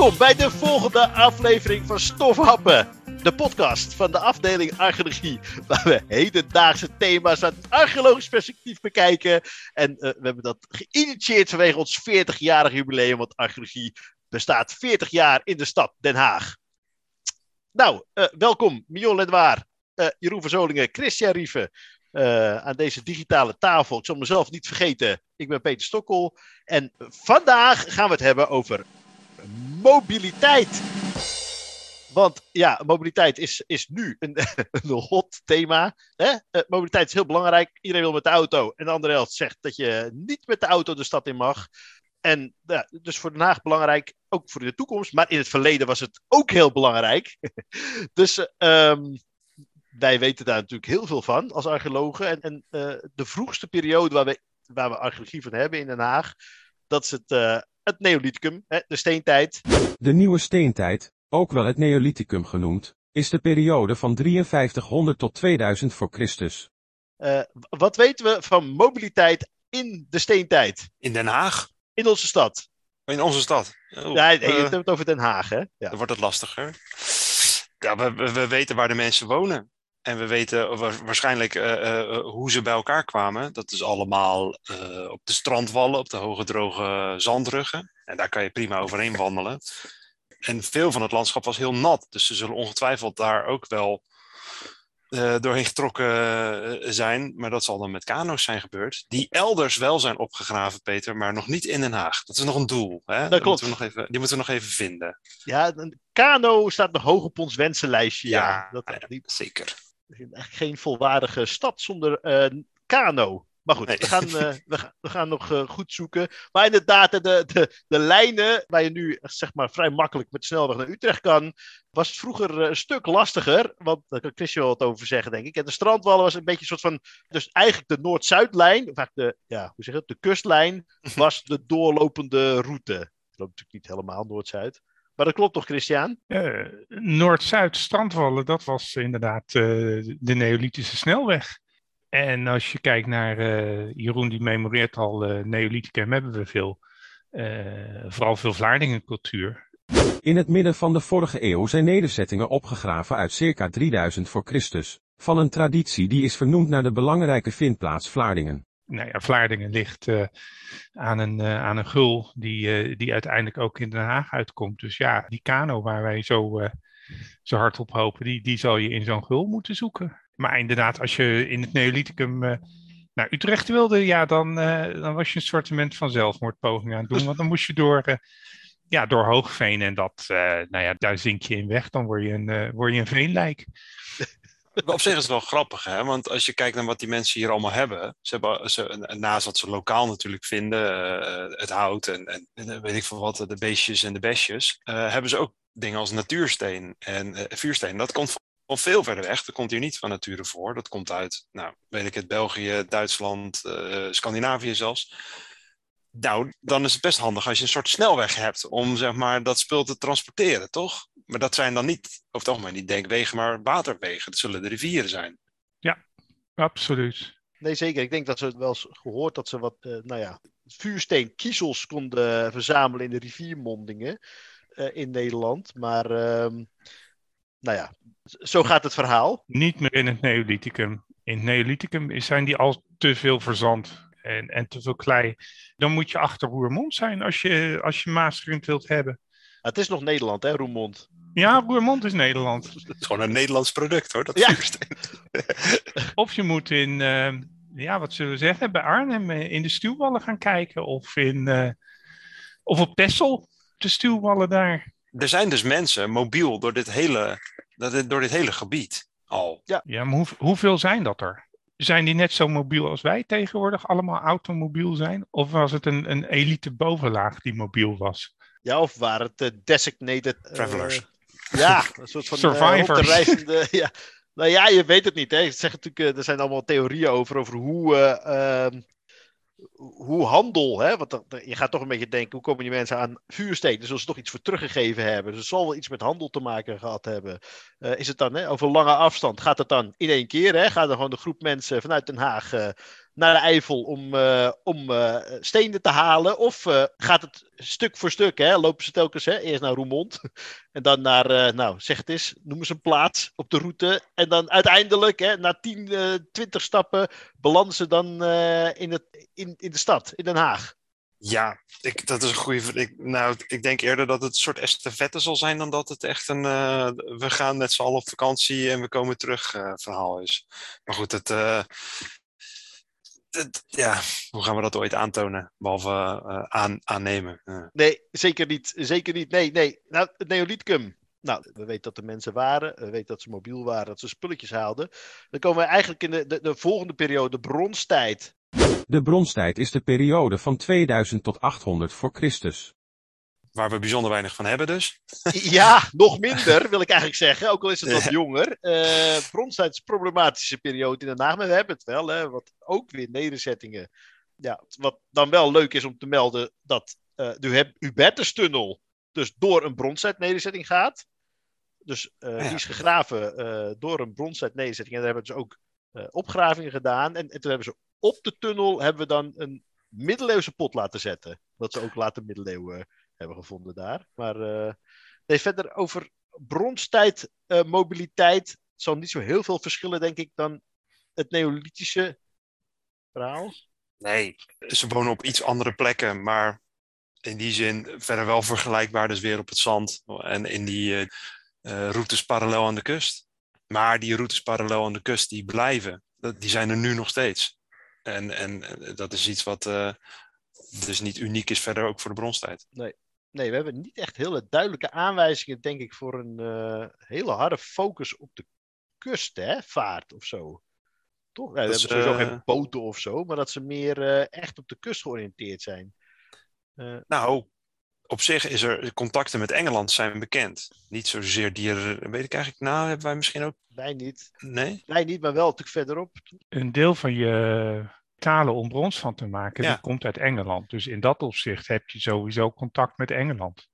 Welkom bij de volgende aflevering van Stofhappen. De podcast van de afdeling archeologie. Waar we hedendaagse thema's uit archeologisch perspectief bekijken. En uh, we hebben dat geïnitieerd vanwege ons 40-jarig jubileum. Want archeologie bestaat 40 jaar in de stad Den Haag. Nou, uh, welkom Mion Ledwaar, uh, Jeroen Verzolingen, Christian Rieven. Aan deze digitale tafel. Ik zal mezelf niet vergeten. Ik ben Peter Stokkel. En vandaag gaan we het hebben over mobiliteit. Want ja, mobiliteit is, is nu een, een hot thema. Hè? Uh, mobiliteit is heel belangrijk. Iedereen wil met de auto. En de andere helft zegt dat je niet met de auto de stad in mag. En ja, dus voor Den Haag belangrijk, ook voor de toekomst. Maar in het verleden was het ook heel belangrijk. dus um, wij weten daar natuurlijk heel veel van als archeologen. En, en uh, de vroegste periode waar we, waar we archeologie van hebben in Den Haag, dat is het, uh, het Neolithicum, hè, de steentijd. De nieuwe steentijd, ook wel het Neolithicum genoemd, is de periode van 5300 tot 2000 voor Christus. Uh, wat weten we van mobiliteit in de steentijd? In Den Haag? In onze stad. In onze stad? Oh, ja, je hebt het over Den Haag, hè? Ja. Dan wordt het lastiger. Ja, we, we weten waar de mensen wonen. En we weten waarschijnlijk uh, uh, hoe ze bij elkaar kwamen. Dat is allemaal uh, op de strandwallen, op de hoge droge zandruggen. En daar kan je prima overheen wandelen. En veel van het landschap was heel nat. Dus ze zullen ongetwijfeld daar ook wel doorheen getrokken zijn. Maar dat zal dan met kano's zijn gebeurd. Die elders wel zijn opgegraven, Peter, maar nog niet in Den Haag. Dat is nog een doel. Hè? Dat klopt. Moeten we nog even, die moeten we nog even vinden. Ja, een kano staat nog hoog op ons wensenlijstje. Ja, ja. Dat, ja zeker. Eigenlijk geen volwaardige stad zonder uh, kano. Maar goed, nee. we, gaan, uh, we, gaan, we gaan nog uh, goed zoeken. Maar inderdaad, de, de, de lijnen waar je nu zeg maar, vrij makkelijk met de snelweg naar Utrecht kan, was het vroeger een stuk lastiger. Want daar kan Christian wat over zeggen, denk ik. En de strandwallen was een beetje een soort van. Dus eigenlijk de Noord-Zuidlijn, of eigenlijk de, ja, hoe zeg het, de kustlijn, was de doorlopende route. Het loopt natuurlijk niet helemaal Noord-Zuid. Maar dat klopt toch, Christian? Uh, Noord-Zuid strandwallen, dat was inderdaad uh, de Neolithische snelweg. En als je kijkt naar uh, Jeroen, die memoreert al Neolithicum, hebben we veel. vooral veel Vlaardingencultuur. In het midden van de vorige eeuw zijn nederzettingen opgegraven uit circa 3000 voor Christus. Van een traditie die is vernoemd naar de belangrijke vindplaats Vlaardingen nou ja, Vlaardingen ligt uh, aan, een, uh, aan een gul die, uh, die uiteindelijk ook in Den Haag uitkomt. Dus ja, die kano waar wij zo, zo hard op hopen, die, die zal je in zo'n gul moeten zoeken. Maar inderdaad, als je in het Neolithicum naar Utrecht wilde, ja, dan, dan was je een sortiment van zelfmoordpoging aan het doen. Want dan moest je door, ja, door Hoogveen en dat, nou ja, daar zink je in weg. Dan word je een, word je een veenlijk. Op zich is het wel grappig, hè? want als je kijkt naar wat die mensen hier allemaal hebben, ze hebben naast wat ze lokaal natuurlijk vinden, uh, het hout en, en, weet ik veel wat, de beestjes en de besjes, uh, hebben ze ook dingen als natuursteen en uh, vuursteen. Dat komt van veel verder weg, dat komt hier niet van nature voor. Dat komt uit, nou, weet ik het, België, Duitsland, Scandinavië zelfs. Nou, dan is het best handig als je een soort snelweg hebt om zeg maar, dat spul te transporteren, toch? Maar dat zijn dan niet, over het algemeen niet denkwegen, maar waterwegen. Dat zullen de rivieren zijn. Ja, absoluut. Nee, zeker. Ik denk dat ze het wel eens gehoord dat ze wat, uh, nou ja, vuursteenkiezels konden verzamelen in de riviermondingen uh, in Nederland. Maar, uh, nou ja, zo gaat het verhaal. Niet meer in het Neolithicum. In het Neolithicum zijn die al te veel verzand en, en te veel klei. Dan moet je achter Roermond zijn als je, als je wilt hebben. Het is nog Nederland, hè, Roermond? Ja, Roermond is Nederland. Het is gewoon een Nederlands product, hoor. Dat ja. of je moet in, uh, ja, wat zullen we zeggen, bij Arnhem in de stuwwallen gaan kijken. Of, in, uh, of op Texel, de stuwwallen daar. Er zijn dus mensen mobiel door dit hele, door dit hele gebied al. Ja, ja maar hoe, hoeveel zijn dat er? Zijn die net zo mobiel als wij tegenwoordig allemaal automobiel zijn? Of was het een, een elite bovenlaag die mobiel was? Ja, of waren het uh, designated... Travelers. Uh, ja, een soort van Survivors. Uh, reizende, ja. Nou ja, je weet het niet. Hè. Ik zeg natuurlijk, er zijn allemaal theorieën over, over hoe, ehm, hoe handel... Hè, want je gaat toch een beetje denken, hoe komen die mensen aan vuursteen? Dus zullen ze toch iets voor teruggegeven hebben. Dus zal wel iets met handel te maken gehad hebben. is het dan hè, over lange afstand? Gaat het dan in één keer? Hè? Gaat er gewoon de groep mensen vanuit Den Haag naar de Eifel om, uh, om uh, stenen te halen? Of uh, gaat het stuk voor stuk? Hè? Lopen ze telkens hè? eerst naar Roermond en dan naar, nou zeg het eens, noemen ze een plaats op de route. En dan uiteindelijk, hè, na 10, 20 stappen, belanden ze dan in, het, in, in de stad, in Den Haag. Ja, ik, dat is een goede. Ik, nou, ik denk eerder dat het een soort estafette zal zijn dan dat het echt een. We gaan met z'n allen op vakantie en we komen terug verhaal is. Maar goed, het, ja, hoe gaan we dat ooit aantonen? Behalve aan, aannemen. Nee, zeker niet. Zeker niet. Nee, nee. Nou, het Neolithicum. Nou, we weten dat er mensen waren. We weten dat ze mobiel waren, dat ze spulletjes haalden. Dan komen we eigenlijk in de, de, de volgende periode, de bronstijd. De bronstijd is de periode van 2000 tot 800 voor Christus. Waar we bijzonder weinig van hebben dus. Ja, nog minder wil ik eigenlijk zeggen, ook al is het wat jonger. Uh, bronstijd is problematische periode in Den Haag, maar we hebben het wel. Hè, wat ook weer nederzettingen. Ja, wat dan wel leuk is om te melden, dat uh, de Hubertustunnel dus door een bronstijd-nederzetting gaat. Dus uh, ja. die is gegraven door een bronstijd-nederzetting. En daar hebben ze ook opgravingen gedaan. En, en toen hebben ze op de tunnel hebben we dan een middeleeuwse pot laten zetten. Dat ze ook later middeleeuwen hebben gevonden daar. Maar uh, nee, verder over bronstijd, uh, mobiliteit, zal niet zo heel veel verschillen, denk ik, dan het neolithische verhaal. Nee, ze wonen op iets andere plekken, maar in die zin verder wel vergelijkbaar, dus weer op het zand en in die uh, routes parallel aan de kust. Maar die routes parallel aan de kust, die blijven. Die zijn er nu nog steeds. En, en dat is iets wat uh, dus niet uniek is verder ook voor de bronstijd. Nee. Nee, we hebben niet echt hele duidelijke aanwijzingen, denk ik, voor een uh, hele harde focus op de kust, hè, vaart of zo. Toch? Ja, we hebben sowieso uh, geen boten of zo, maar dat ze meer echt op de kust georiënteerd zijn. nou, op zich is er contacten met Engeland zijn bekend. Niet zozeer dieren, weet ik eigenlijk, nou hebben wij misschien ook. Wij niet. Nee? Wij niet, maar wel stuk verderop. Een deel van je talen om brons van te maken, ja. dat komt uit Engeland. Dus in dat opzicht heb je sowieso contact met Engeland.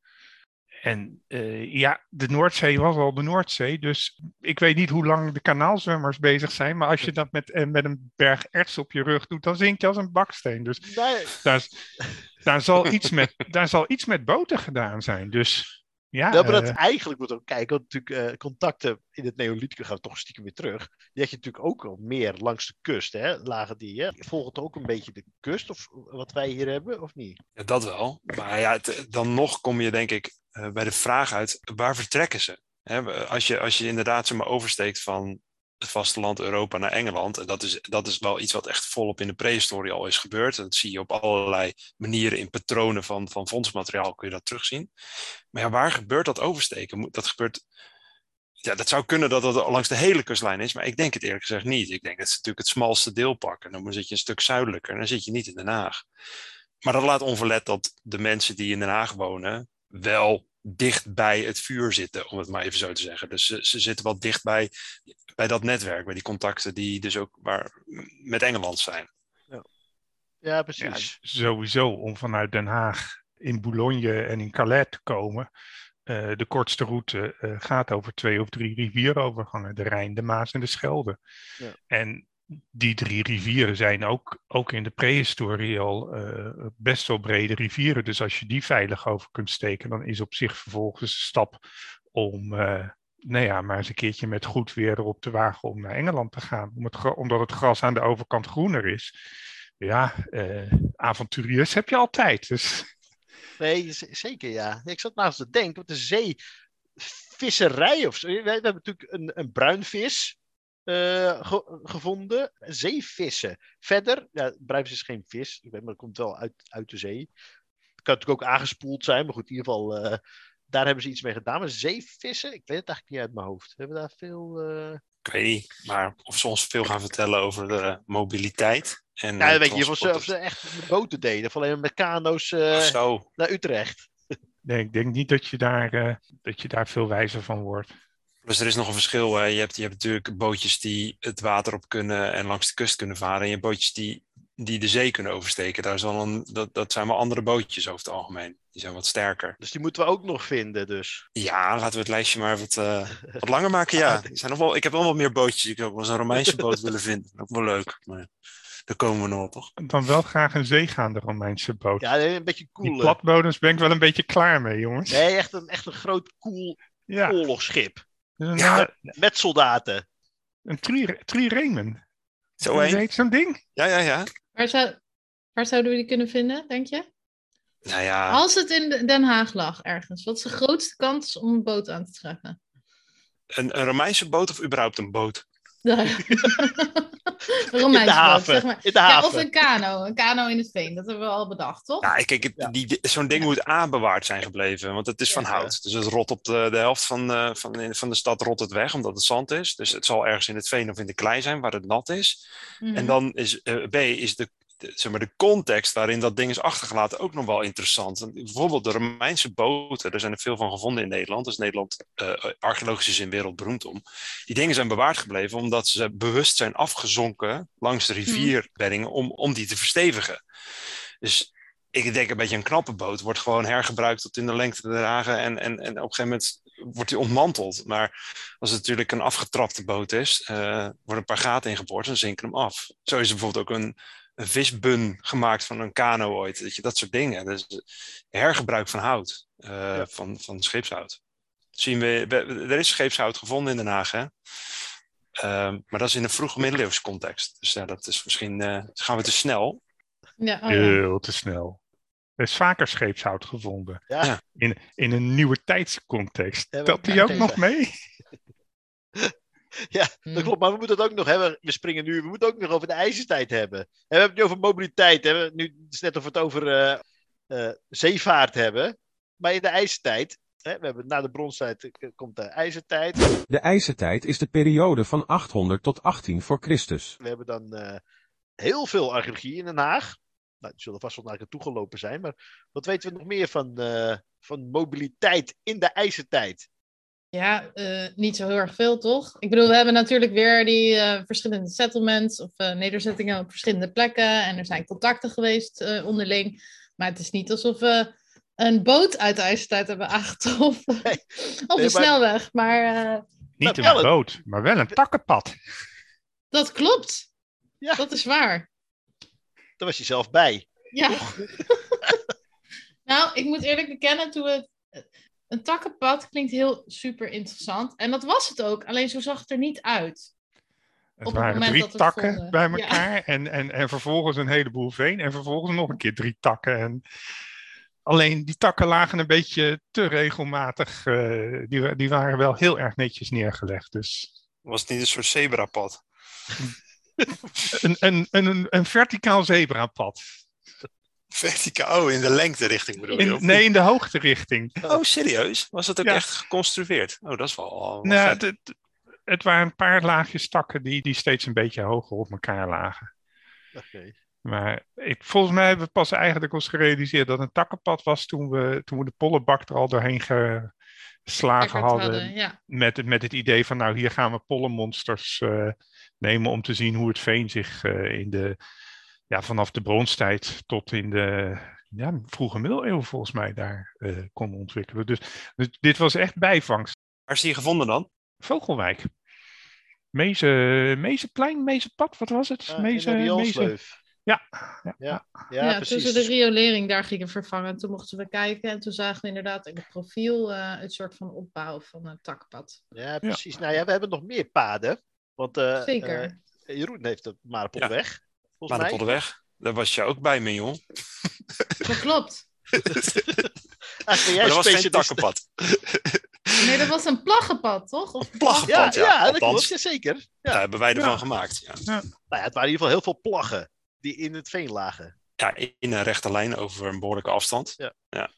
En uh, ja, de Noordzee was al de Noordzee, dus ik weet niet hoe lang de kanaalzwemmers bezig zijn, maar als je dat met, uh, met een berg erts op je rug doet, dan zink je als een baksteen. Dus nee. daar, daar, zal iets met, daar zal iets met boten gedaan zijn. Dus ja, ja, maar dat uh, eigenlijk moet ook kijken, want natuurlijk uh, contacten in het Neolithicum gaan we toch stiekem weer terug. Die had je natuurlijk ook al meer langs de kust, hè? Lagen die, hè? Volgt ook een beetje de kust, of wat wij hier hebben, of niet? Ja, dat wel. Maar ja, het, dan nog kom je denk ik uh, bij de vraag uit, waar vertrekken ze? Hè, als, je, als je inderdaad zomaar oversteekt van het vasteland Europa naar Engeland. En dat is, dat is wel iets wat echt volop in de prehistorie al is gebeurd. En dat zie je op allerlei manieren in patronen van, van fondsmateriaal kun je dat terugzien. Maar ja, waar gebeurt dat oversteken? Dat gebeurt. Ja, dat zou kunnen dat het langs de hele kustlijn is, maar ik denk het eerlijk gezegd niet. Ik denk dat ze natuurlijk het smalste deel pakken. Dan zit je een stuk zuidelijker en dan zit je niet in Den Haag. Maar dat laat onverlet dat de mensen die in Den Haag wonen wel dicht bij het vuur zitten, om het maar even zo te zeggen. Dus ze, ze zitten wel dicht bij, bij dat netwerk, bij die contacten die dus ook waar, met Engeland zijn. Ja, ja precies. Ja, sowieso om vanuit Den Haag in Boulogne en in Calais te komen. Uh, de kortste route uh, gaat over twee of drie rivierovergangen, de Rijn, de Maas en de Schelde. Ja. En die drie rivieren zijn ook, ook in de prehistorie al uh, best wel brede rivieren. Dus als je die veilig over kunt steken, dan is op zich vervolgens een stap om, uh, nou ja, maar eens een keertje met goed weer erop te wagen om naar Engeland te gaan. Omdat het gras aan de overkant groener is. Ja, uh, avonturiers heb je altijd. Dus. Nee, zeker ja. Ik zat naast te denken, wat de zee visserij of zo. We hebben natuurlijk een, een bruinvis. Uh, ge gevonden. Zeevissen. Verder, ja, bruinvis is geen vis, ik weet, maar dat komt wel uit, uit de zee. Het kan natuurlijk ook aangespoeld zijn, maar goed, in ieder geval, uh, daar hebben ze iets mee gedaan. Maar zeevissen, ik weet het eigenlijk niet uit mijn hoofd. Hebben we daar veel. Uh... Ik weet niet, maar of ze ons veel gaan vertellen over de mobiliteit. En ja, weet je, of ze, of ze echt boten deden, of alleen met kano's naar Utrecht. Nee, ik denk niet dat je daar, dat je daar veel wijzer van wordt. Dus er is nog een verschil. Hè. Je, hebt, je hebt natuurlijk bootjes die het water op kunnen en langs de kust kunnen varen. En je hebt bootjes die die de zee kunnen oversteken. Daar is wel een, dat, dat zijn wel andere bootjes over het algemeen. Die zijn wat sterker. Dus die moeten we ook nog vinden, dus. Ja, laten we het lijstje maar wat, uh, wat langer maken. Ja, er zijn nog wel, ik heb wel wat meer bootjes. Ik zou ook wel eens een Romeinse boot willen vinden. Ook wel leuk. Maar daar komen we nog, toch? Dan wel graag een zeegaande Romeinse boot. Ja, een beetje cool. Die platbodems ben ik wel een beetje klaar mee, jongens. Nee, echt een, echt een groot, cool ja. oorlogsschip. Ja. Met, met soldaten. Een triremen. Zo heet zo'n ding? Ja, ja, ja. Waar, zou, waar zouden we die kunnen vinden, denk je? Nou ja. Als het in Den Haag lag ergens, wat is de grootste kans om een boot aan te treffen? Een, een Romeinse boot of überhaupt een boot? een Romeinse in de haven. boot, zeg maar. In de Ja, haven. of een kano. Een kano in het veen, dat hebben we al bedacht, toch? Ja, kijk, het- Ja. die, zo'n ding moet aanbewaard zijn gebleven, want het is van Ja. hout. Dus het rot op de, de helft van, eh, van, in- van de stad rot het weg, omdat het zand is. Dus het zal ergens in het veen of in de klei zijn, waar het nat is. Mhm. En dan is eh, B, is de, de- zeg maar, de context waarin dat ding is achtergelaten ook nog wel interessant. Want Bijvoorbeeld de Romeinse boten, er zijn er veel van gevonden in Nederland. Dus Nederland, eh archeologisch is in wereldberoemd om. Die dingen zijn bewaard gebleven omdat ze bewust zijn afgezonken langs de rivierbeddingen om, om die te verstevigen. Dus ik denk een beetje een knappe boot wordt gewoon hergebruikt tot in de lengte der dagen en, en, en op een gegeven moment wordt die ontmanteld. Maar als het natuurlijk een afgetrapte boot is, eh worden een paar gaten ingeboord en zinken hem af. Zo is er bijvoorbeeld ook een, een visbun gemaakt van een kano ooit. Dat, je, dat soort dingen. Dus hergebruik van hout, eh, Ja. van, van scheepshout. Zien we, we- er is scheepshout gevonden in Den Haag, hè? Ehm, maar dat is in een vroege middeleeuwse context. Dus ja, dat is misschien eh, gaan we te snel. Ja, oh ja. Heel te snel. Er is vaker scheepshout gevonden. Ja. In, in een nieuwe tijdscontext. Telt die ook nog ja. mee? Ja, dat klopt. Maar we moeten het ook nog hebben. We springen nu. We moeten het ook nog over de ijzertijd hebben. En we hebben het nu over mobiliteit. Hè. We- Nu het is net of we het over eh, eh, zeevaart hebben. Maar in de ijzertijd. Hè, we hebben, na de bronstijd eh, komt de ijzertijd. De ijzertijd is de periode van 800 tot 18 voor Christus. We hebben dan eh, heel veel archeologie in Den Haag. Nou, die zullen vast wel naar naartoe gelopen zijn. Maar wat weten we nog meer van, eh, van mobiliteit in de ijzertijd? Ja, eh, niet zo heel erg veel, toch? Ik bedoel, we hebben natuurlijk weer die eh, verschillende settlements of eh, nederzettingen op verschillende plekken. En er zijn contacten geweest eh, onderling. Maar het is niet alsof we een boot uit de ijzertijd hebben aangetroffen. Nee. of Nee, een maar- snelweg. Maar eh, Niet wel een een- boot, maar wel een takkenpad. dat klopt. Ja. Dat is waar. Daar was je zelf bij. Ja. nou, ik moet eerlijk bekennen, toen we. Een takkenpad klinkt heel super interessant. En dat was het ook. Alleen zo zag het er niet uit. Het het waren moment drie dat we het takken vonden. bij Ja. elkaar en, en, en vervolgens een heleboel veen en vervolgens nog een keer drie takken. En alleen die takken lagen een beetje te regelmatig. eh, die, die waren wel heel erg netjes neergelegd. Dus Was het niet een soort zebrapad? een, een, een, een, een verticaal zebrapad. Verticaal, oh, in de lengte richting bedoel je? In, nee, in de hoogterichting. Oh, serieus? Was dat ook Ja. echt geconstrueerd? Oh, dat is wel... wel Nou, het, het, het waren een paar laagjes takken die, die steeds een beetje hoger op elkaar lagen. Oké. Maar ik, volgens mij hebben we pas eigenlijk ons gerealiseerd dat een takkenpad was toen we, toen we de pollenbak er al doorheen geslagen hadden. hadden, ja. Met, het- met het idee van nou hier gaan we pollenmonsters eh, nemen om te zien hoe het veen zich eh, in de, ja, vanaf de bronstijd tot in de ja, vroege middeleeuwen volgens mij daar eh, kon ontwikkelen. Dus, dus dit was echt bijvangst. Waar is die gevonden dan? Vogelwijk. Meeze, Meezeplein, Meezepad, wat was het? Meeze, in de Meeze- rioolsleuf. Ja, Ja, Ja, ja, tussen de riolering daar gingen vervangen. Toen mochten we kijken en toen zagen we inderdaad in het profiel eh een soort van opbouw van een takpad. Ja, precies. Nou ja, we hebben nog meer paden. Want eh, Zeker. eh, Jeroen heeft de Marenpolderweg. Maar Volgens de. Polderweg. Daar was je ook bij me, joh. Dat klopt. Jij Maar dat was geen takkenpad. Nee, dat was een plaggenpad, toch? Of Een plaggenpad, Ja, ja. ja, dat klopt. Ja, zeker. Ja. Daar hebben wij ervan Ja. gemaakt. Ja. Nou ja, het waren in ieder geval heel veel plaggen die in het veen lagen. ja, in een rechte lijn over een behoorlijke afstand. Ja.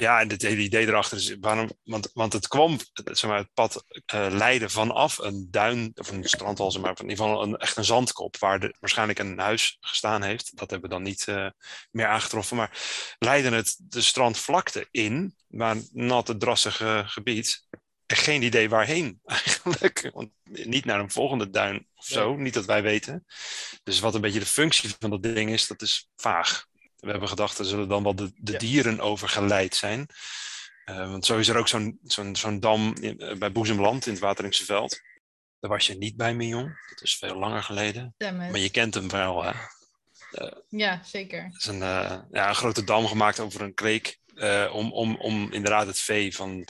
Ja. En het hele idee erachter is waarom, want, want het kwam, het- zeg maar, het pad eh leidde vanaf een duin, of een strandwal, zeg maar, in ieder geval een, echt een zandkop, waar de, waarschijnlijk een huis gestaan heeft. Dat hebben we dan niet eh, meer aangetroffen, maar leidde het de strandvlakte in, maar natte, drassige gebied, geen idee waarheen eigenlijk. Want niet naar een volgende duin of zo, niet dat wij weten. Dus wat een beetje de functie van dat ding is, dat is vaag. We hebben gedacht, er zullen dan wel de, de Ja. dieren overgeleid zijn. Eh, want zo is er ook zo'n zo'n zo'n dam in- eh, bij Boezemland in het Wateringse Veld. Daar was je niet bij, Mignon. Dat is veel langer geleden. Maar je kent hem wel, hè? Ja, zeker. Het is een, eh, ja, een grote dam gemaakt over een kreek. eh, om, om, om inderdaad het vee van,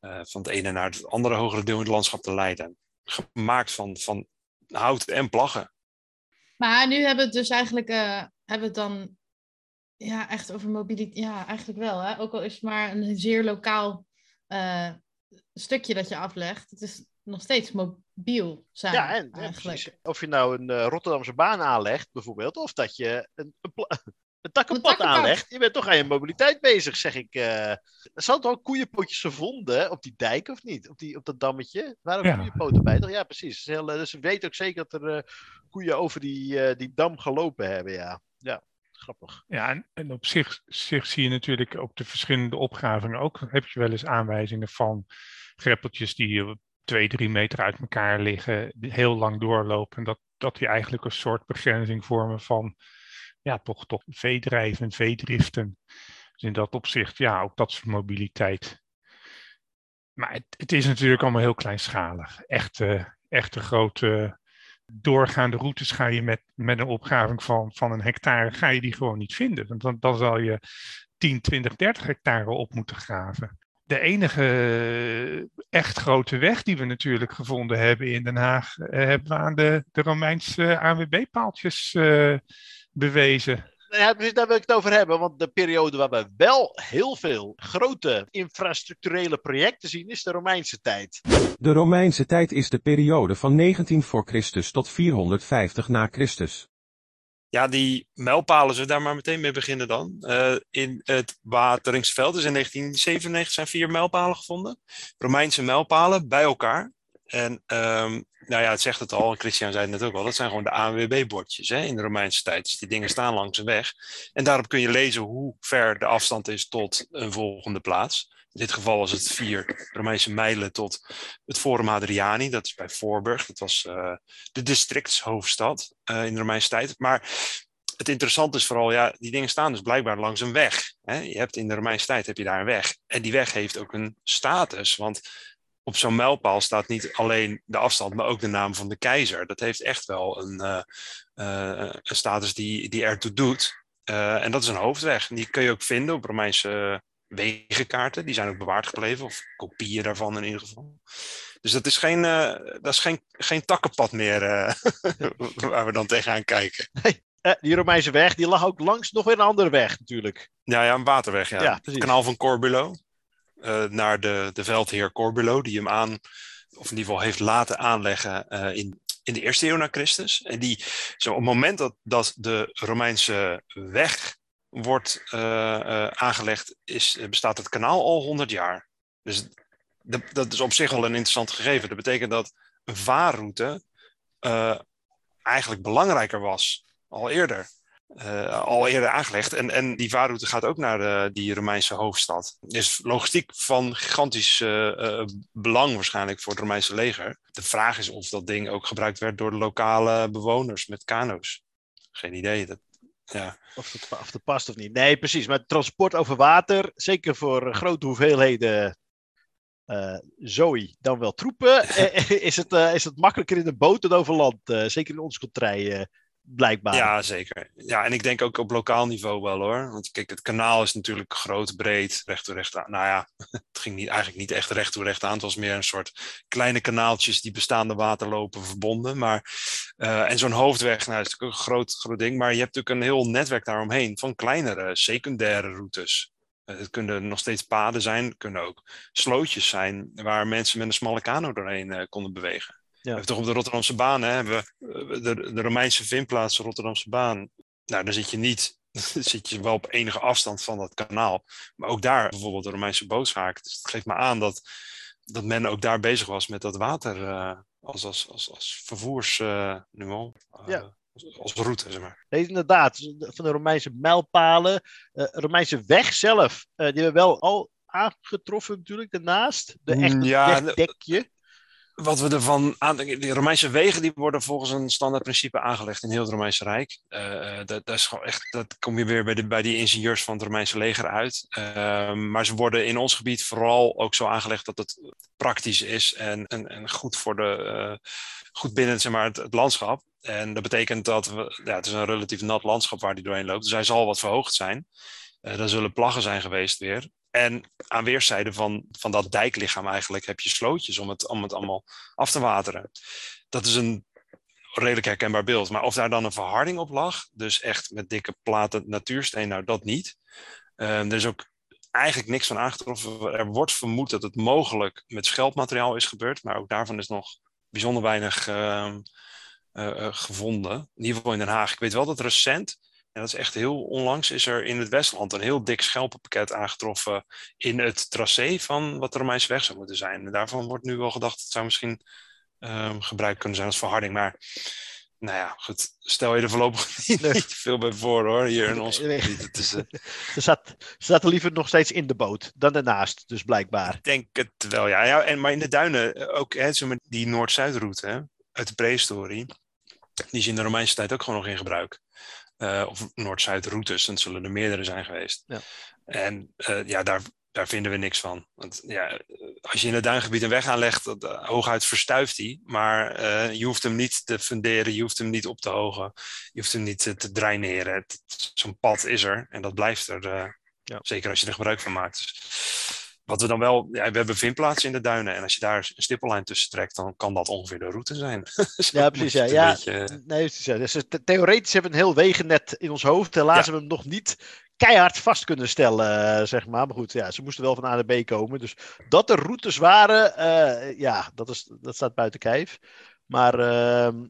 eh, van het ene naar het andere hogere deel in het landschap te leiden. Gemaakt van, van hout en plaggen. Maar nu hebben we het dus eigenlijk eh, hebben we het dan ja, echt over mobiliteit. Ja, eigenlijk wel. Hè? Ook al is het maar een zeer lokaal eh, stukje dat je aflegt. Het is nog steeds mobiel zijn. Ja, en, en eigenlijk. Of je nou een eh, Rotterdamse baan aanlegt, bijvoorbeeld, of dat je een, een, een takkenpad aanlegt. Je bent toch aan je mobiliteit bezig, zeg ik. eh. Er zat wel koeienpotjes gevonden op die dijk, of niet? Op, die, op dat dammetje. Waren ook Ja. koeienpoten bij, toch? Ja, precies. Heel, eh, dus we weten ook zeker dat er eh, koeien over die, eh, die dam gelopen hebben, ja. Ja, grappig. Ja, en, en op zich, zie je natuurlijk ook de verschillende opgravingen. Ook heb je wel eens aanwijzingen van greppeltjes die twee, drie meter uit elkaar liggen, heel lang doorlopen. En dat, dat die eigenlijk een soort begrenzing vormen van, ja, toch, toch veedrijven, veedriften. Dus in dat opzicht, ja, ook dat soort mobiliteit. Maar het, het is natuurlijk allemaal heel kleinschalig. Echte, echte grote doorgaande routes ga je met, met een opgraving van, van een hectare, ga je die gewoon niet vinden. Want dan, dan zal je 10, 20, 30 hectare op moeten graven. De enige echt grote weg die we natuurlijk gevonden hebben in Den Haag, eh, hebben we aan de, de Romeinse ANWB-paaltjes eh, bewezen. Ja, precies, daar wil ik het over hebben. Want de periode waar we wel heel veel grote infrastructurele projecten zien, is de Romeinse tijd. De Romeinse tijd is de periode van 19 voor Christus tot 450 na Christus. Ja, die mijlpalen, zullen we daar maar meteen mee beginnen dan. Eh, in het Wateringsveld is in 1997 zijn vier mijlpalen gevonden. Romeinse mijlpalen bij elkaar. En ehm, nou ja, het zegt het al, Christian zei het net ook al, dat zijn gewoon de ANWB-bordjes in de Romeinse tijd. Dus die dingen staan langs de weg. En daarop kun je lezen hoe ver de afstand is tot een volgende plaats. In dit geval was het vier Romeinse mijlen tot het Forum Hadriani, dat is bij Voorburg. Dat was eh, de districtshoofdstad eh, in de Romeinse tijd. Maar het interessante is vooral, ja, die dingen staan dus blijkbaar langs een weg. Hè? Je hebt in de Romeinse tijd heb je daar een weg. En die weg heeft ook een status, want op zo'n mijlpaal staat niet alleen de afstand, maar ook de naam van de keizer. Dat heeft echt wel een, eh, eh, een status die, die ertoe doet. Eh, en dat is een hoofdweg. En die kun je ook vinden op Romeinse wegenkaarten. Die zijn ook bewaard gebleven, of kopieën daarvan in ieder geval. Dus dat is geen, eh, dat is geen, geen takkenpad meer eh, waar we dan tegenaan kijken. Eh, die Romeinse weg, die lag ook langs nog weer een andere weg natuurlijk. Ja, ja, een waterweg, ja. Ja, het kanaal van Corbulo. Eh, naar de, de veldheer Corbulo, die hem aan, of in ieder geval heeft laten aanleggen eh, in, in de eerste eeuw na Christus. En die, zo op het moment dat, dat de Romeinse weg wordt eh, aangelegd, is, bestaat het kanaal al 100 jaar. Dus dat, dat is op zich wel een interessant gegeven. Dat betekent dat een vaarroute eigenlijk belangrijker was, al eerder. Eh, al eerder aangelegd. En, en die vaarroute gaat ook naar de, die Romeinse hoofdstad. Dus logistiek van gigantisch eh, eh, belang waarschijnlijk voor het Romeinse leger. De vraag is of dat ding ook gebruikt werd door de lokale bewoners met kano's. Geen idee. Dat, ja. Of het, of het past of niet. Nee, precies. Maar transport over water, zeker voor eh, grote hoeveelheden eh zooi, dan wel troepen, eh, is, het, eh, is het makkelijker in de boot dan over land. eh, zeker in ons contrij, eh, ja, zeker. Ja, en ik denk ook op lokaal niveau wel hoor. Want kijk, het kanaal is natuurlijk groot, breed, recht toe recht aan. Nou ja, het ging niet, eigenlijk niet echt recht toe recht aan. Het was meer een soort kleine kanaaltjes die bestaande waterlopen verbonden. Maar, eh, en zo'n hoofdweg, nou, is natuurlijk een groot, groot ding. Maar je hebt natuurlijk een heel netwerk daaromheen van kleinere, secundaire routes. Eh, Het kunnen nog steeds paden zijn, kunnen ook slootjes zijn waar mensen met een smalle kano doorheen eh, konden bewegen. We hebben toch op de Rotterdamse baan, hè, hebben we eh, de, de Romeinse vindplaats Rotterdamse baan. Nou, dan zit je niet, zit je wel op enige afstand van dat kanaal. Maar ook daar bijvoorbeeld de Romeinse bootshaak. Dus het geeft me aan dat, dat men ook daar bezig was met dat water eh, als, als, als, als vervoers eh, eh, Ja. als, als route, zeg maar. Nee, inderdaad. Van de Romeinse mijlpalen. Romeinse weg zelf. die hebben wel al aangetroffen natuurlijk, daarnaast. De Mm, echte ja, wegdekje. Wat we ervan aan. De Romeinse wegen die worden volgens een standaard principe aangelegd in heel het Romeinse Rijk. Eh, eh, dat, dat, is gewoon echt, dat kom je weer bij, de, bij die ingenieurs van het Romeinse leger uit. Ehm, maar ze worden in ons gebied vooral ook zo aangelegd dat het praktisch is en, en, en goed, voor de, eh, goed binnen zeg maar, het, landschap. En dat betekent dat we, ja, het is een relatief nat landschap waar die doorheen loopt. Dus hij zal wat verhoogd zijn. Er zullen plaggen zijn geweest weer. En aan weerszijden van, van dat dijklichaam eigenlijk heb je slootjes om het, om het allemaal af te wateren. Dat is een redelijk herkenbaar beeld. Maar of daar dan een verharding op lag, dus echt met dikke platen natuursteen, nou dat niet. Ehm, er is ook eigenlijk niks van aangetroffen. Er wordt vermoed dat het mogelijk met schelpmateriaal is gebeurd, maar ook daarvan is nog bijzonder weinig ehm, eh, eh, gevonden. In ieder geval in Den Haag. Ik weet wel dat recent, en dat is echt heel onlangs, is er in het Westland een heel dik schelpenpakket aangetroffen in het tracé van wat de Romeinse weg zou moeten zijn. En daarvan wordt nu wel gedacht, dat het zou misschien ehm, gebruikt kunnen zijn als verharding. Maar nou ja, goed, stel je er voorlopig niet, Nee. niet veel bij voor hoor, hier in ons Nee. gebied. Het is, eh, Ze zat, ze liever nog steeds in de boot dan ernaast, dus blijkbaar. Ik denk het wel, ja. ja en, maar in de duinen, eh, ook hè, die Noord-Zuidroute uit de prehistorie, die is in de Romeinse tijd ook gewoon nog in gebruik. Eh, of Noord-Zuidroutes, dan zullen er meerdere zijn geweest. Ja. En eh, ja, daar, daar vinden we niks van. Want ja, als je in het duingebied een weg aanlegt, dat, eh, hooguit verstuift die. Maar je hoeft hem niet te funderen, je hoeft hem niet op te hogen, je hoeft hem niet te, draineren. Het- Zo'n pad is er en dat blijft er. Ja. Zeker als je er gebruik van maakt. Dus wat we dan wel, ja, we hebben vindplaatsen in de duinen. En als je daar een stippellijn tussen trekt, dan kan dat ongeveer de route zijn. Ja, precies. Ja, ja. beetje- Nee, ja. Dus het- theoretisch hebben we een heel wegennet in ons hoofd. Helaas Ja. hebben we hem nog niet keihard vast kunnen stellen, eh, zeg maar. Maar goed, ja, ze moesten wel van A naar B komen. Dus dat er routes waren, eh, ja, dat, is, dat staat buiten kijf. Maar ehm,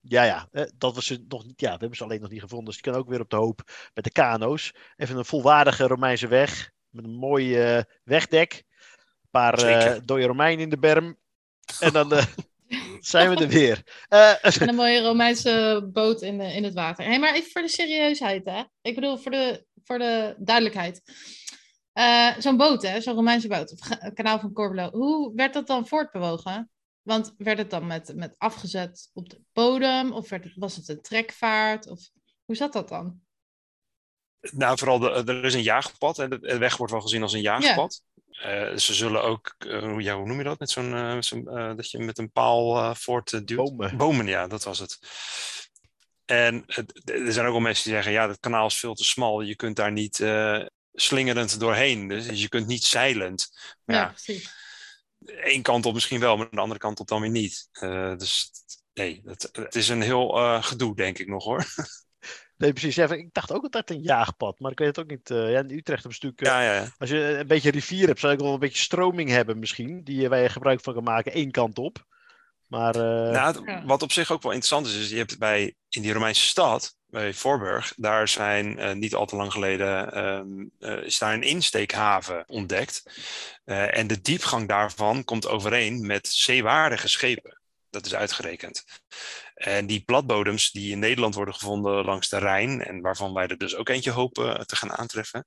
ja, ja, eh, dat was ze nog niet. Ja, we hebben ze alleen nog niet gevonden. Dus die kan ook weer op de hoop met de kano's. Even een volwaardige Romeinse weg. Met een mooi eh, wegdek. Een paar eh Zeker. dode Romeinen in de berm. En dan eh, zijn we er weer. Eh, En een mooie Romeinse boot in, de, in het water. Hé, maar even voor de serieusheid, hè? Ik bedoel, voor de, voor de duidelijkheid. Eh, zo'n boot, hè? Zo'n Romeinse boot. Of kanaal van Corbulo. Hoe werd dat dan voortbewogen? Want werd het dan met, met afgezet op de bodem? Of werd het, was het een trekvaart? Of hoe zat dat dan? Nou, vooral, de, er is een jaagpad. En de, weg wordt wel gezien als een jaagpad. Eh, ze zullen ook, eh, hoe- ja, hoe noem je dat? Met zo'n, eh, eh, dat je met een paal eh voortduwt. bomen. Bomen, ja, dat was het. En er zijn ook wel mensen die zeggen, ja, dat kanaal is veel te smal. Je kunt daar niet eh, slingerend doorheen. Dus je kunt niet zeilend. Maar Ja, ja, precies. één kant op misschien wel, maar de andere kant op dan weer niet. Eh, dus nee, het, het is een heel eh, gedoe, denk ik nog hoor. Nee, precies. Ja, ik dacht ook altijd een jaagpad, maar ik weet het ook niet. eh, ja, in Utrecht hebben ze natuurlijk, eh, Ja, ja, ja. als je een beetje rivier hebt, zou ik wel een beetje stroming hebben misschien, die, eh, je gebruik van kan maken, één kant op. Maar eh, Nou, wat op zich ook wel interessant is, is je hebt bij, in die Romeinse stad, bij Voorburg, daar zijn eh, niet al te lang geleden, ehm, eh, is daar een insteekhaven ontdekt. Eh, en de diepgang daarvan komt overeen met zeewaardige schepen. Dat is uitgerekend. En die platbodems die in Nederland worden gevonden langs de Rijn, en waarvan wij er dus ook eentje hopen te gaan aantreffen,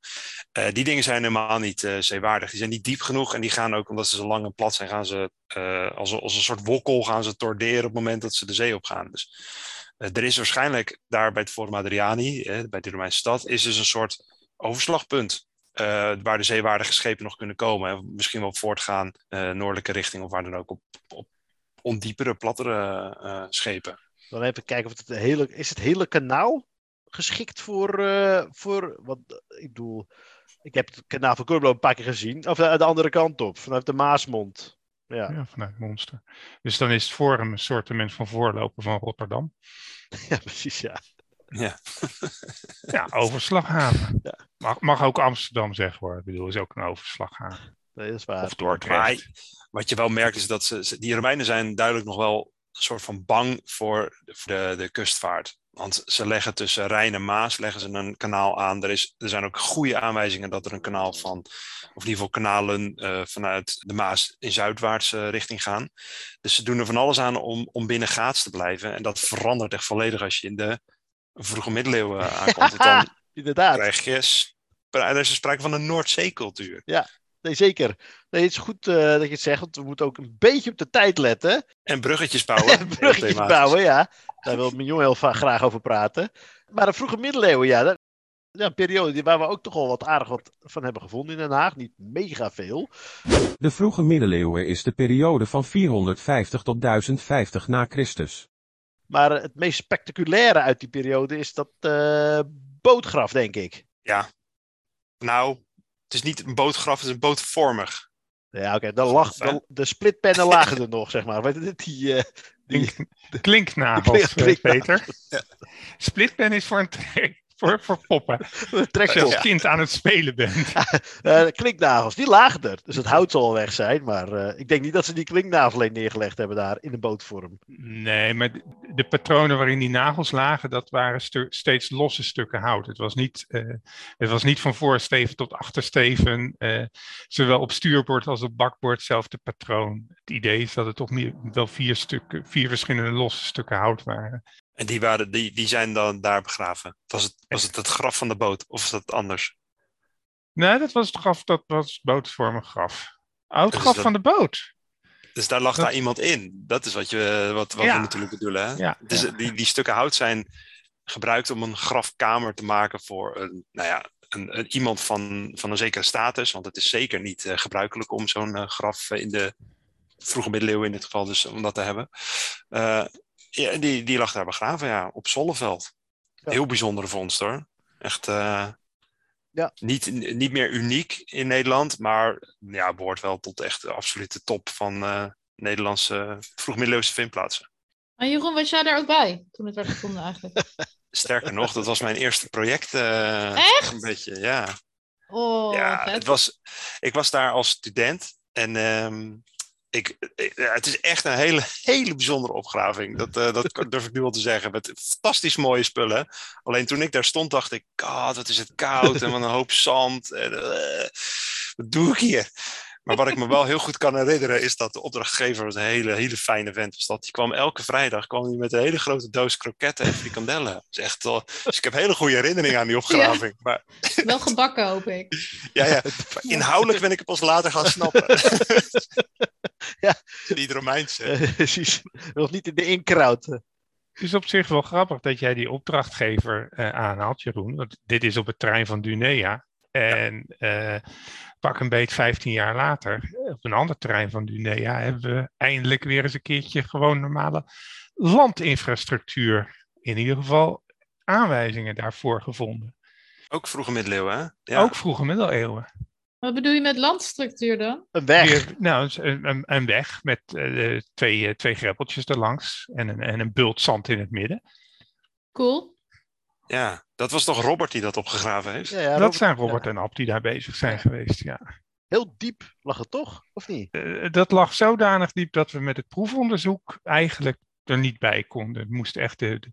eh, die dingen zijn helemaal niet eh, zeewaardig. Die zijn niet diep genoeg en die gaan ook, omdat ze zo lang en plat zijn, gaan ze eh, als, een- als een soort wokkel gaan ze torderen op het moment dat ze de zee opgaan. Dus eh, er is waarschijnlijk daar bij het Forum Adriani, eh, bij de Romeinse stad, is dus een soort overslagpunt. eh, waar de zeewaardige schepen nog kunnen komen. En misschien wel voortgaan eh, noordelijke richting of waar dan ook op, op ondiepere, plattere eh, schepen. Dan even kijken of het hele, is het hele kanaal geschikt voor, eh, voor wat ik bedoel, ik heb het kanaal van Corbulo een paar keer gezien, of de, de andere kant op, vanuit de Maasmond. Ja, Ja, vanuit Monster. Dus dan is het Forum een soortement van voorloper van Rotterdam. ja precies, ja. Ja. Ja, overslaghaven. Ja. Mag, mag ook Amsterdam zeggen hoor. Ik bedoel, is ook een overslaghaven. Dat is waar. Of Dordrecht. Maar wat je wel merkt is dat ze, die Romeinen zijn duidelijk nog wel een soort van bang voor de, de, kustvaart. Want ze leggen tussen Rijn en Maas leggen ze een kanaal aan. Er, is, er zijn ook goede aanwijzingen dat er een kanaal van, of in ieder geval kanalen eh, vanuit de Maas in zuidwaartse richting gaan. Dus ze doen er van alles aan om, om binnen gaats te blijven. En dat verandert echt volledig als je in de vroege middeleeuwen aankomt. Want dan Inderdaad. krijg je, er is sprake van een Noordzeecultuur. Nee, nee, zeker. Nee, het is goed eh, dat je het zegt, want we moeten ook een beetje op de tijd letten. En bruggetjes bouwen. En bruggetjes bouwen, ja. Daar wil mijn jongen heel graag over praten. Maar de vroege middeleeuwen, ja, dat, ja, een periode die- waar we ook toch wel wat aardig wat van hebben gevonden in Den Haag. Niet mega veel. De vroege middeleeuwen is de periode van 450 tot 1050 na Christus. Maar het meest spectaculaire uit die periode is dat eh, bootgraf, denk ik. Ja. Nou, het is niet een bootgraf, het is een bootvormig. Ja, oké, lag, dan- de splitpennen lagen er nog, zeg maar. Weet je, die, eh, die, Klink, klinknagels, Klink- Peter. Splitpen is voor, een voor, voor poppen. Als je als kind aan het spelen bent. Eh, klinknagels, die lagen er. Dus het hout zal wel weg zijn. Maar eh, ik denk niet dat ze die klinknagels alleen neergelegd hebben daar in de bootvorm. Nee, maar de, de patronen waarin die nagels lagen, dat waren stu- steeds losse stukken hout. Het was niet, eh, het was niet van voorsteven tot achtersteven, zowel op stuurboord als op bakboord hetzelfde patroon. Het idee is dat het toch meer, wel vier, stukken, vier verschillende losse stukken hout waren. En die, waren, die, die zijn dan daar begraven. Was het, was het het graf van de boot of is dat anders? Nee, dat was het graf, dat was bootvormig graf. Oud Dus graf dat- van de boot. Dus daar lag Dat- daar iemand in. Dat is wat, je, wat, wat Ja. we natuurlijk bedoelen. Hè? Ja, Dus ja. die, die stukken hout zijn gebruikt om een grafkamer te maken voor een, nou ja, een, een- iemand van, van een zekere status. Want het is zeker niet eh, gebruikelijk om zo'n eh, graf in de vroege middeleeuwen in dit geval dus om dat te hebben. Eh, ja, die, die lag daar begraven, ja, op Zolleveld. Ja. Heel bijzondere vondst hoor. Echt eh, Ja. niet, niet meer uniek in Nederland, maar ja, behoort wel tot echt de absolute top van eh, Nederlandse vroegmiddeleeuwse vindplaatsen. Maar Jeroen, was jij daar ook bij toen het werd gevonden eigenlijk? Sterker nog, dat was mijn eerste project. eh, Echt? Een beetje, ja. Oh, ja vet. het was, ik was daar als student en ehm, ik, ik- ja, het is echt een hele, hele bijzondere opgraving. Dat, eh, dat durf ik nu wel te zeggen. Met fantastisch mooie spullen. Alleen toen ik daar stond, dacht ik: God, wat is het koud en wat een hoop zand. Eh, wat doe ik hier? Maar wat ik me wel heel goed kan herinneren, is dat de opdrachtgever was een hele, hele fijne vent. Was dat. Die kwam elke vrijdag kwam hij met een hele grote doos kroketten en frikandellen. Is echt, wel- dus ik heb hele goede herinneringen aan die opgraving. Maar Wel gebakken, hoop ik. ja, ja. Maar inhoudelijk ben ik het pas later gaan snappen. Ja. Die Romeinse. Eh, Precies. Nog niet in de inkraut. Het is op zich wel grappig dat jij die opdrachtgever eh, aanhaalt, Jeroen. Want dit is op het trein van Dunea. En eh, pak een beet 15 jaar later, op een ander terrein van Dunea, hebben we eindelijk weer eens een keertje gewoon normale landinfrastructuur. In ieder geval aanwijzingen daarvoor gevonden. Ook vroege middeleeuwen, hè? Ja. Ook vroege middeleeuwen. Wat bedoel je met landstructuur dan? Een weg. Weer, nou, het is een, een, een weg met eh, twee, eh, twee greppeltjes erlangs en een, en een bult zand in het midden. Cool. ja, dat was toch Robert die dat opgegraven heeft? Ja, ja, dat zijn Robert en Ab die daar bezig zijn geweest, ja. Heel diep lag het toch? Of niet? Eh, dat lag zodanig diep dat we met het proefonderzoek eigenlijk er niet bij konden. Het moest echt de, de,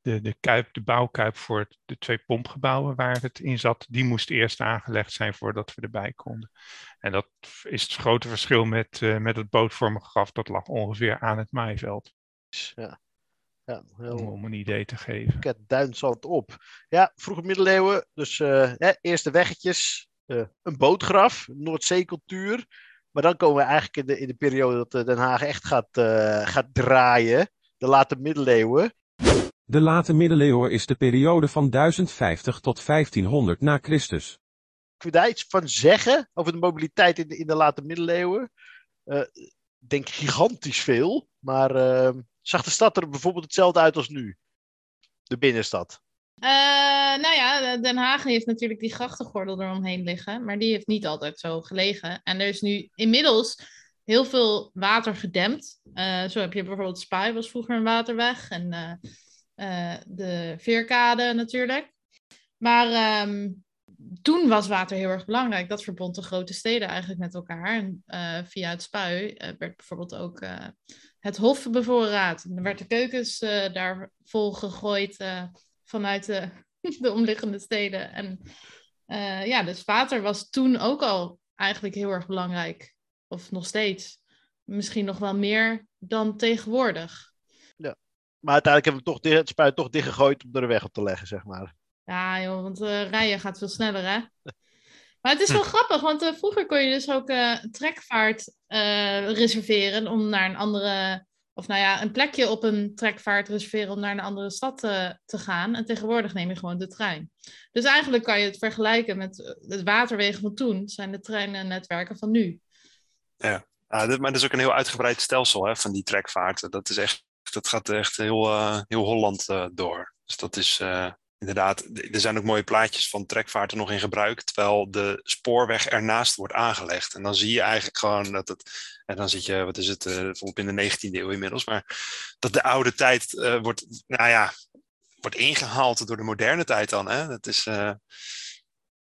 de, de, kuip, de bouwkuip voor het- de twee pompgebouwen waar het in zat, die moest eerst aangelegd zijn voordat we erbij konden. En dat is het grote verschil met, eh, met het bootvormige graf, dat lag ongeveer aan het maaiveld, Ja. Ja, heel om, een idee te geven. ket duinzand op. Ja, vroege middeleeuwen. Dus eh, hè, eerste weggetjes. eh, een bootgraf. Noordzeecultuur. Maar dan komen we eigenlijk in de, in de periode dat eh, Den Haag echt gaat, eh, gaat draaien. De late middeleeuwen. De late middeleeuwen is de periode van 1050 tot 1500 na Christus. Kun je daar iets van zeggen over de mobiliteit in de, in de late middeleeuwen? Eh, Ik denk gigantisch veel. Maar eh, zag de stad er bijvoorbeeld hetzelfde uit als nu? De binnenstad. Eh, nou ja, Den Haag heeft natuurlijk die grachtengordel eromheen liggen, maar die heeft niet altijd zo gelegen. En er is nu inmiddels heel veel water gedempt. Eh, zo heb je bijvoorbeeld Spui, was vroeger een waterweg. En eh, de Veerkade natuurlijk. Maar ehm, toen was water heel erg belangrijk. Dat verbond de grote steden eigenlijk met elkaar. En via het Spui werd bijvoorbeeld ook het Hof bevoorraad. En er werd de keukens eh, daar vol gegooid eh, vanuit de, de omliggende steden. En eh, ja, dus water was toen ook al eigenlijk heel erg belangrijk. Of nog steeds. Misschien nog wel meer dan tegenwoordig. Maar uiteindelijk hebben we toch het spuit toch dichtgegooid om er een weg op te leggen, zeg maar. Ja, joh, want rijden gaat veel sneller, hè? Maar het is wel grappig, want eh, vroeger kon je dus ook eh trekvaart eh, reserveren om naar een andere, of nou ja, een plekje op een trekvaart reserveren om naar een andere stad te gaan. En tegenwoordig neem je gewoon de trein. Dus eigenlijk kan je het vergelijken met het waterwegen van toen, zijn de treinennetwerken van nu. Ja, dit, maar dat is ook een heel uitgebreid stelsel hè, van die trekvaarten. Dat, is echt, dat gaat echt heel, heel Holland door. Dus dat is inderdaad. Er zijn ook mooie plaatjes van trekvaarten nog in gebruik. Terwijl de spoorweg ernaast wordt aangelegd. En dan zie je eigenlijk gewoon dat het. En dan zit je, wat is het, eh, volop in de 19e eeuw inmiddels. Maar dat de oude tijd eh, wordt, nou ja, wordt ingehaald door de moderne tijd dan. Hè? Dat is. eh,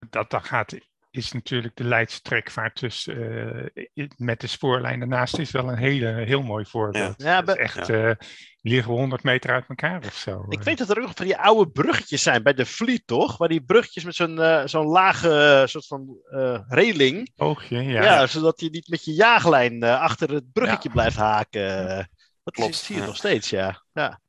Dat, dat gaat, is natuurlijk de Leidse trekvaart dus, eh, met de spoorlijn daarnaast is wel een hele, heel mooi voorbeeld. Ja, Dat is be- echt, eh, die liggen 100 meter uit elkaar of zo. ik eh. weet dat er ook nog van die oude bruggetjes zijn bij de Vliet, toch? Waar die bruggetjes met zo'n eh, zo'n lage eh, soort van eh reling. Oogje, Ja, ja. zodat je niet met je jaaglijn eh, achter het bruggetje Ja. blijft haken. Dat Klopt, zie je ja. nog steeds, ja. ja.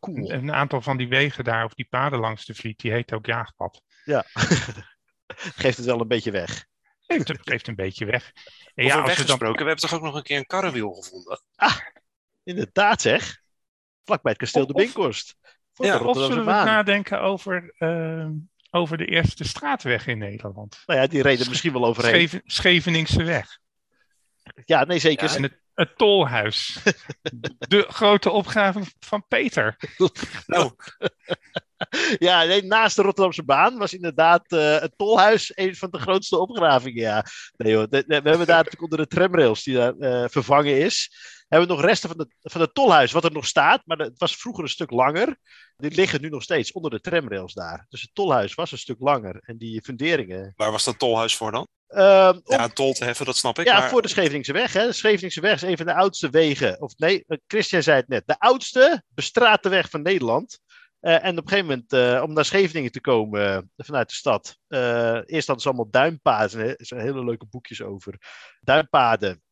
Cool. Een aantal van die wegen daar, of die paden langs de Vliet, die heet ook jaagpad. Ja. Geeft het wel een beetje weg. Geeft, geeft een beetje weg. En ja, als we dan we hebben toch ook nog een keer een karrewiel gevonden? Inderdaad, zeg. Vlakbij het kasteel Of- de Binkhorst. Voor Ja, de Of zullen we nadenken over, ehm, over de eerste straatweg in Nederland? Nou ja, die reden misschien wel overheen. Scheven, Scheveningse weg. Ja, nee, zeker. Ja, En het, het tolhuis. De grote opgave van Peter. Nou, Ja, nee, naast de Rotterdamse baan was inderdaad eh, het tolhuis een van de grootste opgravingen. Ja. Nee, de- we hebben daar natuurlijk onder de tramrails die daar eh, vervangen is. Hebben we nog resten van, de, van het tolhuis, wat er nog staat. Maar het was vroeger een stuk langer. Die liggen nu nog steeds onder de tramrails daar. Dus het tolhuis was een stuk langer. En die funderingen. waar was dat tolhuis voor dan? Ehm, Ja, tol te heffen, dat snap ik. ja, maar... voor de Scheveningse weg. Hè. De Scheveningse weg is een van de oudste wegen. Of nee, eh, Christian zei het net. De oudste bestraatte weg van Nederland. Eh, en op een gegeven moment, eh, om naar Scheveningen te komen eh, vanuit de stad. eerst hadden ze allemaal duimpaden. Er zijn hele leuke boekjes over. Duimpaden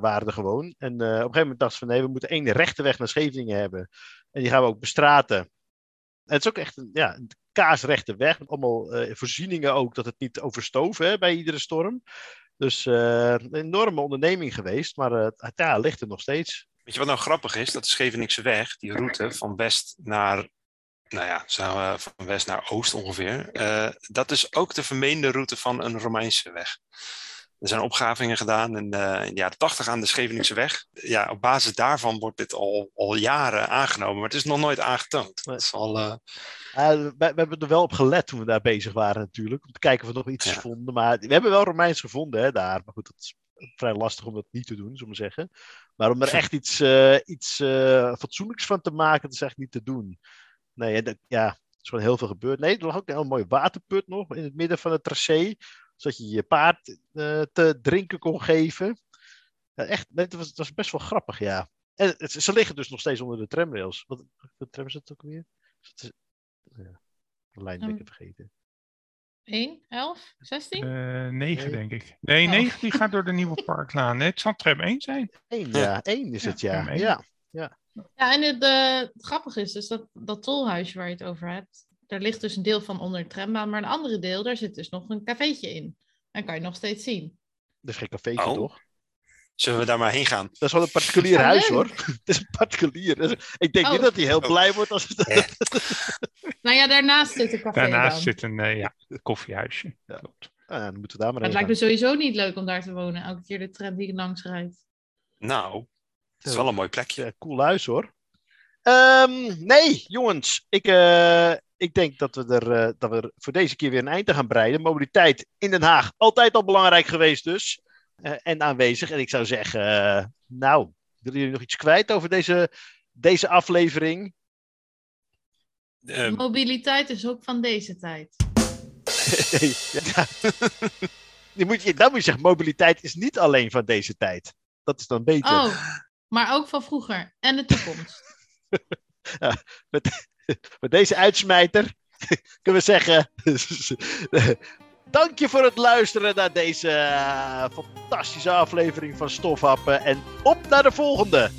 waren er gewoon. En op een gegeven moment dachten ze van nee, we moeten één rechte weg naar Scheveningen hebben. En die gaan we ook bestraten. En het is ook echt een, ja, een kaarsrechte weg. Met allemaal voorzieningen ook, dat het niet overstoven hè, bij iedere storm. Dus een enorme onderneming geweest, maar eh, het ja, ligt er nog steeds. Weet je wat nou grappig is? Dat de Scheveningse weg, die route van west naar, nou ja, zo, van west naar oost ongeveer. eh, dat is ook de vermeende route van een Romeinse weg. Er zijn opgravingen gedaan in, eh, in de jaren 80 aan de Scheveningse weg. Ja, op basis daarvan wordt dit al, al jaren aangenomen, maar het is nog nooit aangetoond. Dat is al, eh, Uh, we, we hebben er wel op gelet toen we daar bezig waren natuurlijk, om te kijken of we nog iets Ja. vonden. Maar we hebben wel Romeins gevonden hè, daar. Maar goed, dat is vrij lastig om dat niet te doen, zullen we zeggen. Maar om er echt iets, iets fatsoenlijks van te maken, dat is echt niet te doen. Nee, en dat- ja, er is gewoon heel veel gebeurd. Nee, er lag ook een heel mooi waterput nog in het midden van het tracé. Zodat je je paard eh, te drinken kon geven. Ja, echt, nee, het, was, het was best wel grappig, ja. En het- ze liggen dus nog steeds onder de tramrails. Wat, wat tram is het ook weer? Het is- ja, de lijn ben ik even vergeten. 1, 11, 16? Eh 9 Nee. denk ik. Nee, Oh. 9 die gaat door de Nieuwe Parklaan. Nee, het zal tram 1 zijn. Eén, Ja. ja, één is Ja, het, ja. één. Ja, Ja, en het, eh, het grappige is dus dat dat tolhuisje waar je het over hebt, daar ligt dus een deel van onder de trambaan, maar een andere deel, daar zit dus nog een cafeetje in. En kan je nog steeds zien. dat is geen cafeetje, Oh. toch? zullen we daar maar heen gaan? Dat is wel een particulier Ja, huis, leuk. hoor. Het is een particulier. Ik denk Oh. niet dat hij heel Oh. blij wordt als het... Nou ja, daarnaast zit een café Daarnaast dan. zit een eh, ja, koffiehuisje. Ja. Klopt. Ah, dan moeten we daar maar Maar het heen lijkt me sowieso niet leuk om daar te wonen, elke keer de tram die langs rijdt. Nou, het is wel een mooi plekje. Cool huis hoor. Ehm, nee, jongens. Ik, eh, ik denk dat we, er, eh, dat we er voor deze keer weer een eind aan gaan breiden. Mobiliteit in Den Haag. Altijd al belangrijk geweest dus. Eh, en aanwezig. En ik zou zeggen, nou, willen jullie nog iets kwijt over deze, deze aflevering? Eh, Mobiliteit is ook van deze tijd. Ja. Moet je, dan moet je zeggen, mobiliteit is niet alleen van deze tijd. Dat is dan beter. Oh, maar ook van vroeger en de toekomst. met, met deze uitsmijter kunnen we zeggen. Dank je voor het luisteren naar deze eh, fantastische aflevering van Stofhappen. En op naar de volgende.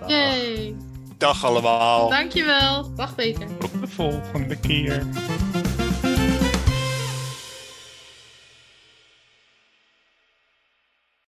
Dag. Yay! dag allemaal. Dankjewel. Dag Peter. Tot de volgende keer.